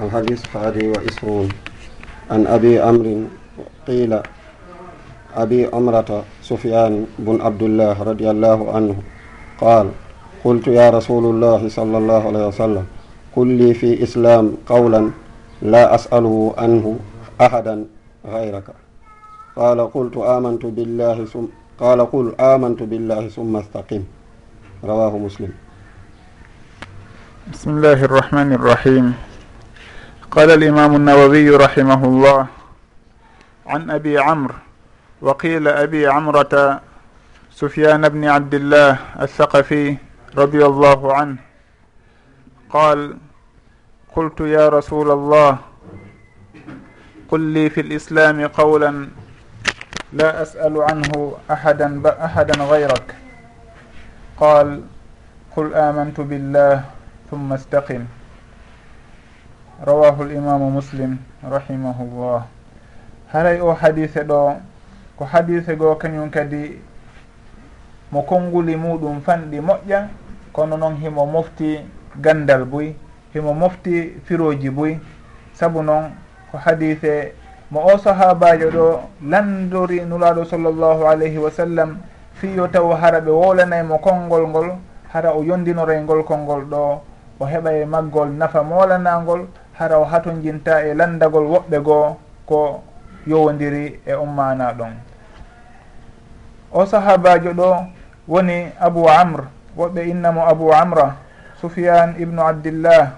الحديث حادي وعشرون. عن أبي أمر قيل أبي عمرة سفيان بن عبد الله رضي الله عنه قال قلت يا رسول الله صلى الله عليه وسلم قل لي في إسلام قولا لا أسأله عنه أحدا غيرك. قال قلت آمنت بالله ثم قال قل آمنت بالله ثم استقم. رواه مسلم. بسم الله الرحمن الرحيم. قال الإمام النووي رحمه الله عن أبي عمرو وقيل أبي عمرة سفيان بن عبد الله الثقفي رضي الله عنه قال قلت يا رسول الله قل لي في الإسلام قولا لا أسأل عنه أحدا أحدا غيرك قال قل آمنت بالله ثم استقم rawahu limamu muslim rahimahullah. Haray o hadise ɗo ko hadise goo kañum kadi mo konnguli muɗum fanɗi moƴƴa kono noon himo mofti gandal buy himo mofti firoji buy. Saabu noon ko hadise mo o sahabajo ɗo landori nulaɗo sallllahu alayhi wa sallam fiyo taw hara ɓe wolanaymo konngol ngol hara o yondinoray ngol konngol ɗo o heɓa e maggol nafa molanagol haraw haton jinta e landagol woɓɓe goo ko yowodiri e ummana ɗon. O sahabajo ɗo woni abou amre woɓɓe innamo abou amra sufyan ibnu abdillah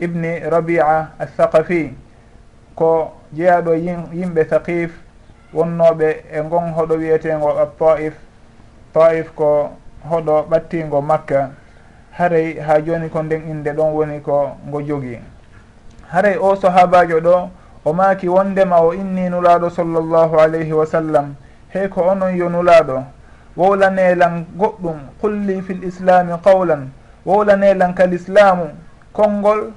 ibni rabia athaqafi ko jeeyaɗo yimɓe thaqif wonnoɓe e gon hoɗo wiyetego taif taif ko hoɗo ɓattigo makka haray ha joni ko nden inde ɗon woni ko ngo jogui haray o sahabajo ɗo o maaki wondema o inni nulaɗo sallllahu alayhi wa sallam hey ko onon yo nulaɗo wowlanelan goɗɗum qulli fi l islami qawlan wowlanelan kal islamu konngol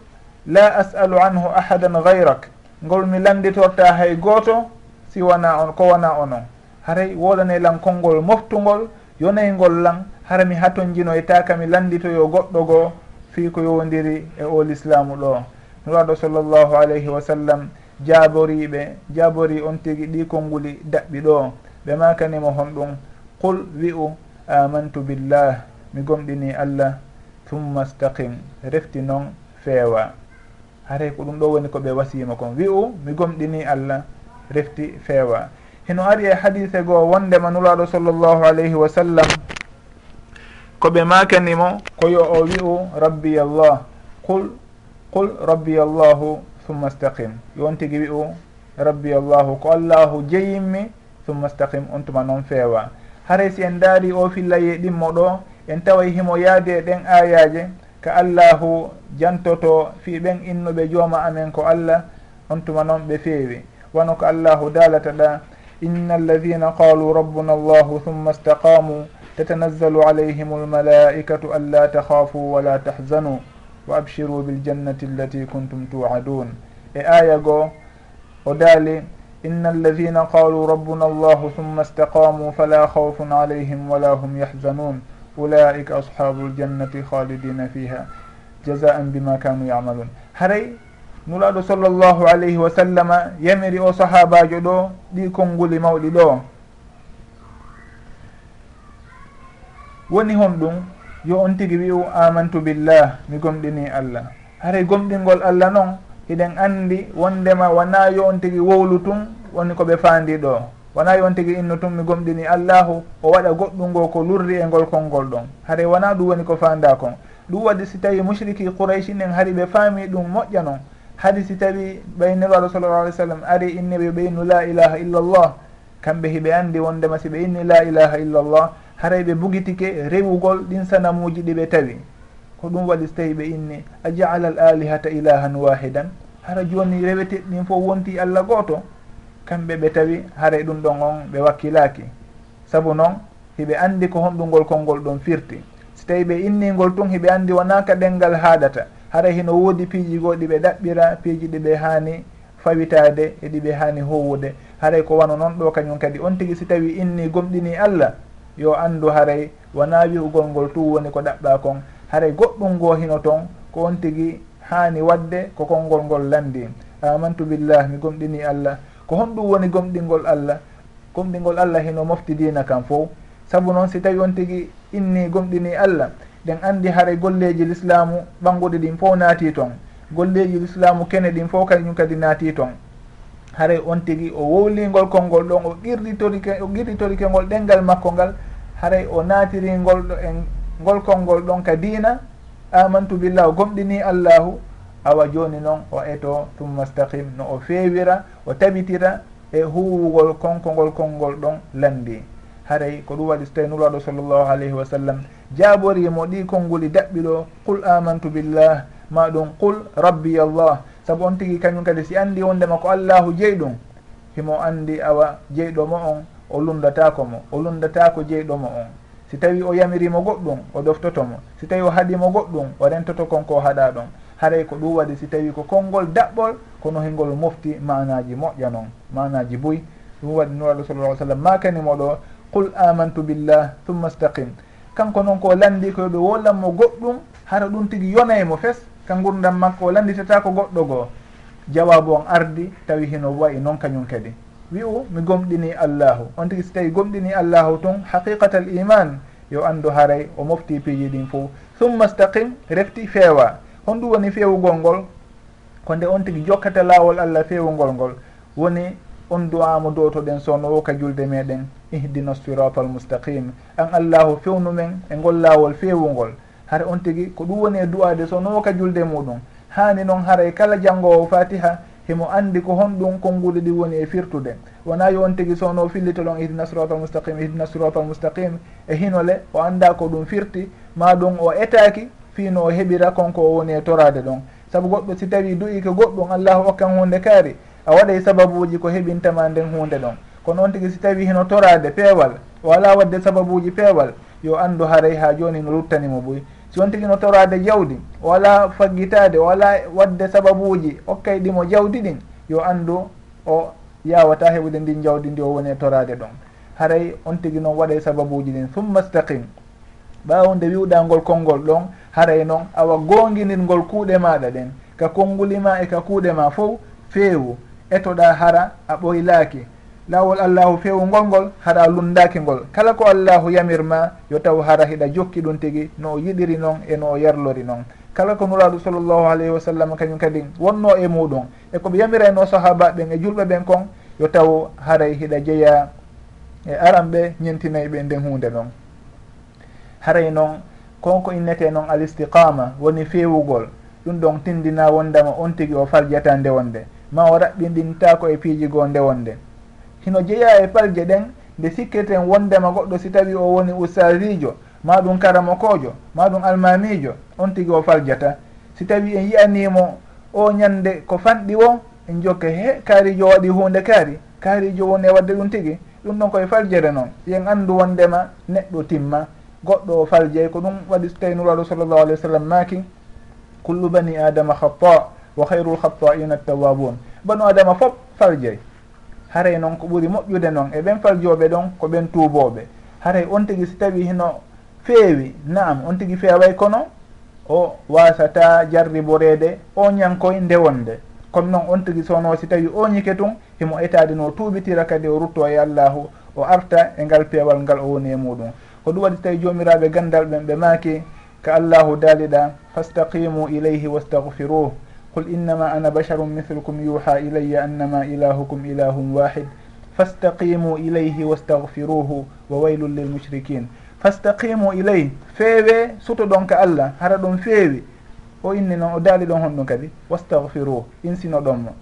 la as'alu anhu ahadan gayrak ngol mi landitorta hay gooto si wona on ko wona onon. Haray wowlanelan konngol moftugol yonaygol lan hara mi haton jinoytaka mi landitoyo goɗɗo goo fii ko yowndiri e o l'islamu ɗo. nuraɗo sallllahu alayhi wa sallam jaaboriɓe jaabori on tigi ɗi konnguli daɓɓi ɗo. Ɓe makanimo hon ɗum qul wi'u amantu billah mi gomɗini allah thumma staqim refti noon feewa. Haray ko ɗum ɗo woni ko ɓe wasima kon. Wi'u mi gomɗini allah refti feewa. Heno ari e hadise goo wondema nuraɗo sallllahu alayhi wa sallam ko ɓe makanimo ko yo o wi'u rabbi allah qul qul rabbi allahu summa staqim yon tigui wi u rabbiya llahu ko allahu jeyinmi summa staqim on tuma noon feewa. Haray si en daari o fillaye ɗimmo ɗo en taway himo yaadi e ɗen ayaje ka allahu jantoto fi ɓen innuɓe jooma amen ko allah on tuma noon ɓe feewi. Wano ko allahu daalata ɗa inna alladina qalu rabbuna allahu summa staqamu tatanazzalu alayhim almalaikatu an la takhafu wala tahzanu wa abshiru biljannati allati kuntum tuadun e aya goo o daali inna alladina qalu rabbuna allahu thumma istaqamu fala khawfun alayhim wala hum yahzanun ulaika ashabu ljannati khalidina fiha jazaan bima kanu yamalun haray nulaɗo sallllahu alayhi wa sallama yamiri o sahabajo ɗo ɗi konnguli mawɗi ɗo woni hon ɗum yo on tigi wiu amantu billah mi gomɗini allah. Haray gomɗingol allah noon hiɗen andi wondema wona yo on tigi wowlu tun woni koɓe faandi ɗo. Wona yo on tigi inno tun mi gomɗini allahu o waɗa goɗɗungo ko lurri e ngol konngol ɗon. Haray wona ɗum woni ko fanda kon ɗum waɗi si tawi mushriki qouraychi nen haari ɓe faami ɗum moƴƴa noon hadi si tawi ɓaynirwaɗo sallallah alih w sallam ari inni ɓe innu la ilaha illa llah kamɓe hiɓe andi wondema si ɓe inni la ilaha illa llah haray ɓe bugitike rewugol ɗin sanamuji ɗi ɓe tawi. Ko ɗum waɗi so tawi ɓe inni a jaala al alihata ilahan wahidan hara joni rewete ɗin fof wonti allah gooto kamɓe ɓe tawi haray ɗum ɗon on ɓe wakkilaki saabu noon hiɓe andi ko honɗungol konngol ɗon firti. So tawi ɓe inningol tun hiɓe andi wonaka ɗengal haaɗata haray hino woodi piiji goo ɗiɓe ɗaɓɓira piiji ɗiɓe haani fawitade e ɗiɓe haani howude haray ko wano noon ɗo kañum kadi on tigi si tawi inni gomɗini allah yo anndu haray wona wi'ugol ngol tu woni ko ɗaɓɓa kon. Haray goɗɗum ngo hino toon ko on tigi haani wadde ko konngol ngol landi amantu billah mi gomɗini allah. Ko honɗum woni gomɗingol allah gomɗingol allah hino mofti dina kam fo saabu noon si tawi on tigi inni gomɗini allah ɗen anndi haray golleji l'islamu ɓannguɗi ɗin fof naati toon golleji l'islamu kene ɗin fof kañum kadi naati toon haray on tigi o wowlingol konngol ɗon o qirɗitorike o qirɗitorike ngol ɗengal makko ngal haray o naatiringol ɗo en ngol konngol ɗon ka diina. Amantu billah o gomɗini allahu awa joni noon o eto tumma stahim no o feewira o tabitira e huwugol konkongol konngol ɗon landi. Haray ko ɗum waɗi so tawi nuraɗo sallllahu alayhi wa sallam jaaborimo ɗi konnguli daɓɓiɗo qul amantu billah ma ɗum qul rabbi allah saabu on tigui kañum kadi si andi wondema ko allahu jeyɗum himo andi awa jeyɗo mo on o lundatako mo o lundatako jeyɗo mo on. Si tawi o yamirimo goɗɗum o ɗoftotomo si tawi o haɗimo goɗɗum o rentoto konko haɗa ɗon. Haray ko ɗum waɗi si tawi ko konngol daɓɓol kono hingol mofti manaji moƴƴa noon manaji boyi ɗum waɗi nuraɗo sallah sallam makanimo ɗo? Qul amantu billah thumma staqim kanko noon ko landi koyo ɗo wollanmo goɗɗum hara ɗum tigi yonaymo fes ka gurdam makko o landitata ko goɗɗo goo. Jawabu on ardi tawi hino wayi noon kañum kadi. Wi u mi gomɗini allahu. On tigui so tawi gomɗini allahu tun haqiqata l iman yo andu haray o mofti piiji ɗin fo summa staqim refti feewa. Hon ɗum woni fewugol ngol ko nde on tigui jokkata laawol allah fewugol ngol. Woni on du'amo dowtoɗen sownowo ka julde meɗen ihdina siratal mustaqim. An allahu fewnu men e ngol laawol fewugol hara on tigi ko ɗum woni e duwade so nowoka julde muɗum. Hani noon haray kala janggowo fatiha himo andi ko honɗum konngude ɗi woni e firtude. Wona yo on tigi sowno fillitolon ihdina sirata almustaqim ihdina sirata almustaqim e hinole o anda ko ɗum firti ma ɗum o etaki fiino o heɓira konko o woni e torade ɗon. Saabu goɗɗo si tawi duyi ko goɗɗum allahu hokkan hunde kaari a waɗay sababuji ko heɓintama nden hunde ɗon. Kono on tigi si tawi hino torade peewal o ala wadde sababuji peewal yo andu haray ha joni no ruttanimo ɓoy si on tigi no torade jawdi o ala faggitade o ala wadde sababuji okkay ɗimo jawdi ɗin yo andu o yawata heɓude ndin jawdi ndi o woni e torade ɗon. Haray on tigi noon waɗay sababuji ɗin summa staqim. Ɓawde wiwɗangol konngol ɗon haray noon awa gonginirgol kuuɗe maɗa ɗen. Ka konngulima e ka kuuɗe ma fof feewu. Etoɗa hara a ɓoylaki laawol allahu fewu ngol ngol haɗa lundaki ngol. Kala ko allahu yamirma yo taw hara hiɗa jokki ɗum tigi no o yiɗiri noon e no o yarlori noon kala ko nuraɗo sallllahu alayhi wa sallam kañum kadi wonno e muɗum. E koɓe yamirayno sahaba ɓen e julɓe ɓen kon yo taw haray hiɗa jeeya e aranɓe ñentinayi ɓe nden hunde noon haray noon konko innete noon al istiqama woni fewugol. Ɗum ɗon tindina wondema on tigi o faljata ndewonde ma o raɓɓinɗinta ko e piiji goo nde hino jeeya e palje ɗen nde sikketen wondema goɗɗo si tawi o woni ustadijo ma ɗum karamokojo ma ɗum almamijo on tigi o faljata si tawi en yiyanimo o ñande ko fanɗi o en jokke he kaarijo waɗi hunde kaari kaarijo woni e wadde ɗum tigi ɗum ɗon koye faljere noon yen andu wondema neɗɗo timma. Goɗɗo o faljey ko ɗum waɗi so tawi nuraɗo sallllahu alayhi wa sallam maaki kullu bani adama hatta wa hayru lhataina tawabun banu adama fof faljey haray noon ko ɓuri moƴƴude noon e ɓen faljoɓe ɗon ko ɓen tuuboɓe haray on tigui si tawi hino feewi naam on tigui feeway kono o wasata jarriborede o ñankoye ndewonde. Comme noon on tigui sono si tawi o ñike tun himo etade no tuubitira kadi o rutto e allahu o arta e ngal peewal ngal o woni e muɗum ko ɗum waɗi tawi jomiraɓe gandal ɓen ɓe maaki ka allahu daaliɗa fastaqimu ilayhi wastahfiruh qul innama ana basharum mithlukum yuha ilayya annama ilahukum ilahum wahid fastaqimu ilayhi wastahfiruhu wa waylun lilmushrikin fastaqimu ileyh feewe suto ɗon ka allah hara ɗum feewi o inni noon o daali ɗon honɗum kadi wastahfiruhu insino ɗonmo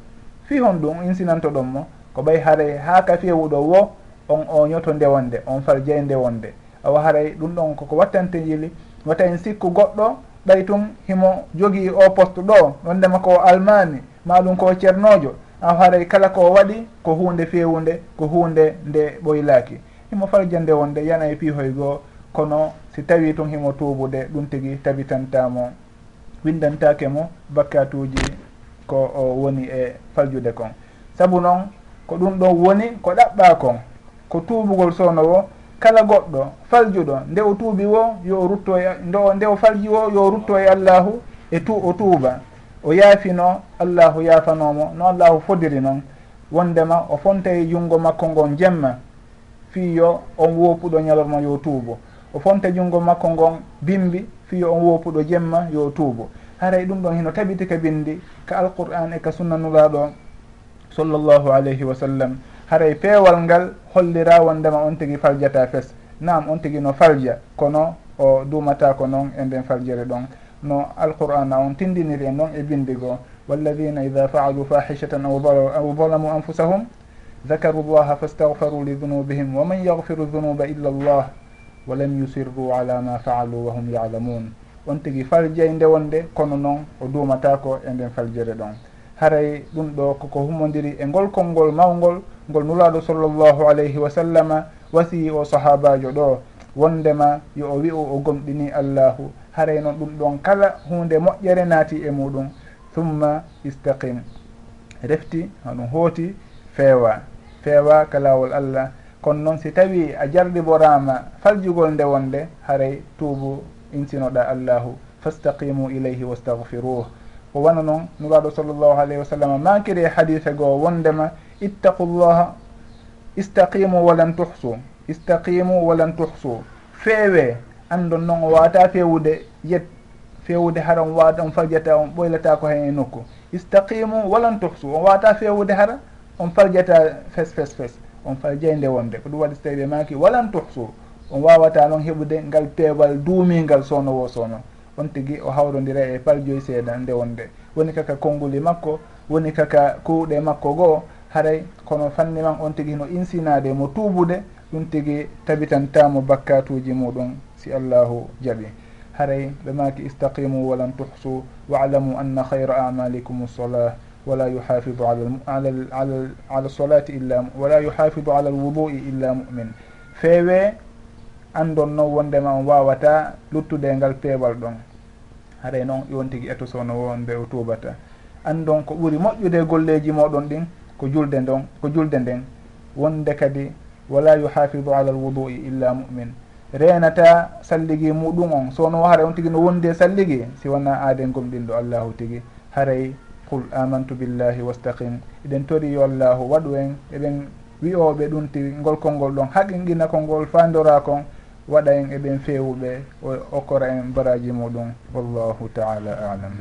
fi hon ɗum insinanto ɗonmo ko ɓay haray ha ka kafiyewuɗo wo on o ñoto ndewonde on farjaye ndewonde. Awa haray ɗum ɗon koko wattante jili wata en sikku goɗɗo ɓay tun himo jogii o poste ɗo wondema ko almani maɗum ko ceernojo an haray kala ko waɗi ko hunde fewunde ko hunde nde ɓoylaki himo farjande wonde yana e piihoy goo kono si tawi tun himo tuubude ɗum tigi tabitantamo windantake mo bakkatuji ko o woni e faljude kon. Saabu noon ko ɗum ɗon woni ko ɗaɓɓa kon. Ko tuubugol sownowo kala goɗɗo faljuɗo nde o tuubi wo yo o rutto nde nde o falji wo yo rutto e allahu e tu o tuuba. O yaafino allahu yaafanomo no allahu fodiri noon wondema o fonta e junngo makko ngon jemma fiyo on woppuɗo ñalorma yo tuubo. O fonta junngo makko ngon bimbi fiyo on woppuɗo jemma yo tuubo. Haray ɗum ɗon hino tabiti ka bindi ka alqur'an e ka sunnanulaɗo sallllahu alayhi wa sallam. haray peewal ngal hollira wondema on tigi faljata fes. Nam on tigi no falja kono o dumata ko noon e nden faljere ɗon. No alqur'ana on tindiniri en ɗon e bindigo walladina ida faalu fahishatan aw zalamu anfusahum dakaru llaha fastahfaru li dunubihim wa man yahfiru dunuba illa llah wa lam yusirru ala ma faalu wa hum yalamun on tigi faljay nde wonde kono noon o duumatako e nden faljere ɗon. haray ɗum ɗo koko humodiri e ngol konngol mawgol ngol nulaɗo sallllahu alayhi wa sallama wasi o sahabajo ɗo wondema yo o wi'u o gomɗini allahu. Haray noon ɗum ɗon kala hunde moƴƴere naati e muɗum. Thumma istaqim. Refti hoɗum hooti feewa. Feewa ka laawol allah. Kono noon si tawi a jarɗiborama faljugol nde wonde haray tuubu insinoɗa allahu. Fastaqimu ilayhi wastahfiruh ko wana noon nuraɗo sallllahu alayhi wa sallam makiri e hadise goo wondema ittaqullaha istaqimu walan tuhsu istaqimu walan tuhsu. Feewe andon noon o wata fewude yet fewude hara on wata on farjata on ɓoylata ko hen e nokku istaqimu walan tuhsu on wata fewude hara on farjata fes fes fes. On farjeyde wonde ko ɗum waɗi so tawi ɓe maki walan tuhsu. On wawata noon heɓude ngal peewal duumingal sowno wo sowno on tigui o hawrodira e paljoy seeɗa nde wonde. Woni kaka konnguli makko woni kaka kuuɗe makko goo haray kono fanni man on tigui no insinade mo tuubude ɗum tigui tabitantamo bakkatuji muɗum si allahu jaaɓi haray ɓe maki istaqimu walan tuhsu waalamu anna hayra amalikum solah wala yuhafidu ala solati illa wala yuhafidu ala lwudui illa mumin. Feewe andon noon wondema on wawata luttude ngal peewal ɗon. Haray noon yon tigui etoso no wonde o tubata andon ko ɓuuri moƴƴude golleji moɗon ɗin ko julde ndon ko julde nden. Wonde kadi wala yuhafidu ala lwudui illa mumin. Renata salligui muɗum on. Sono haara on tigui no wondi e salligui si wona aaden gomɗinɗo allahu tigui haray qul amantu billahi wastaqim. Eɗen tori yo allahu waɗu en eɓen wiyoɓe ɗum tigi ngol konngol ɗon haqinqina kongol fandora kon waɗa en eɓen fewuɓe o okkora en baraji muɗum wallahu taala alam.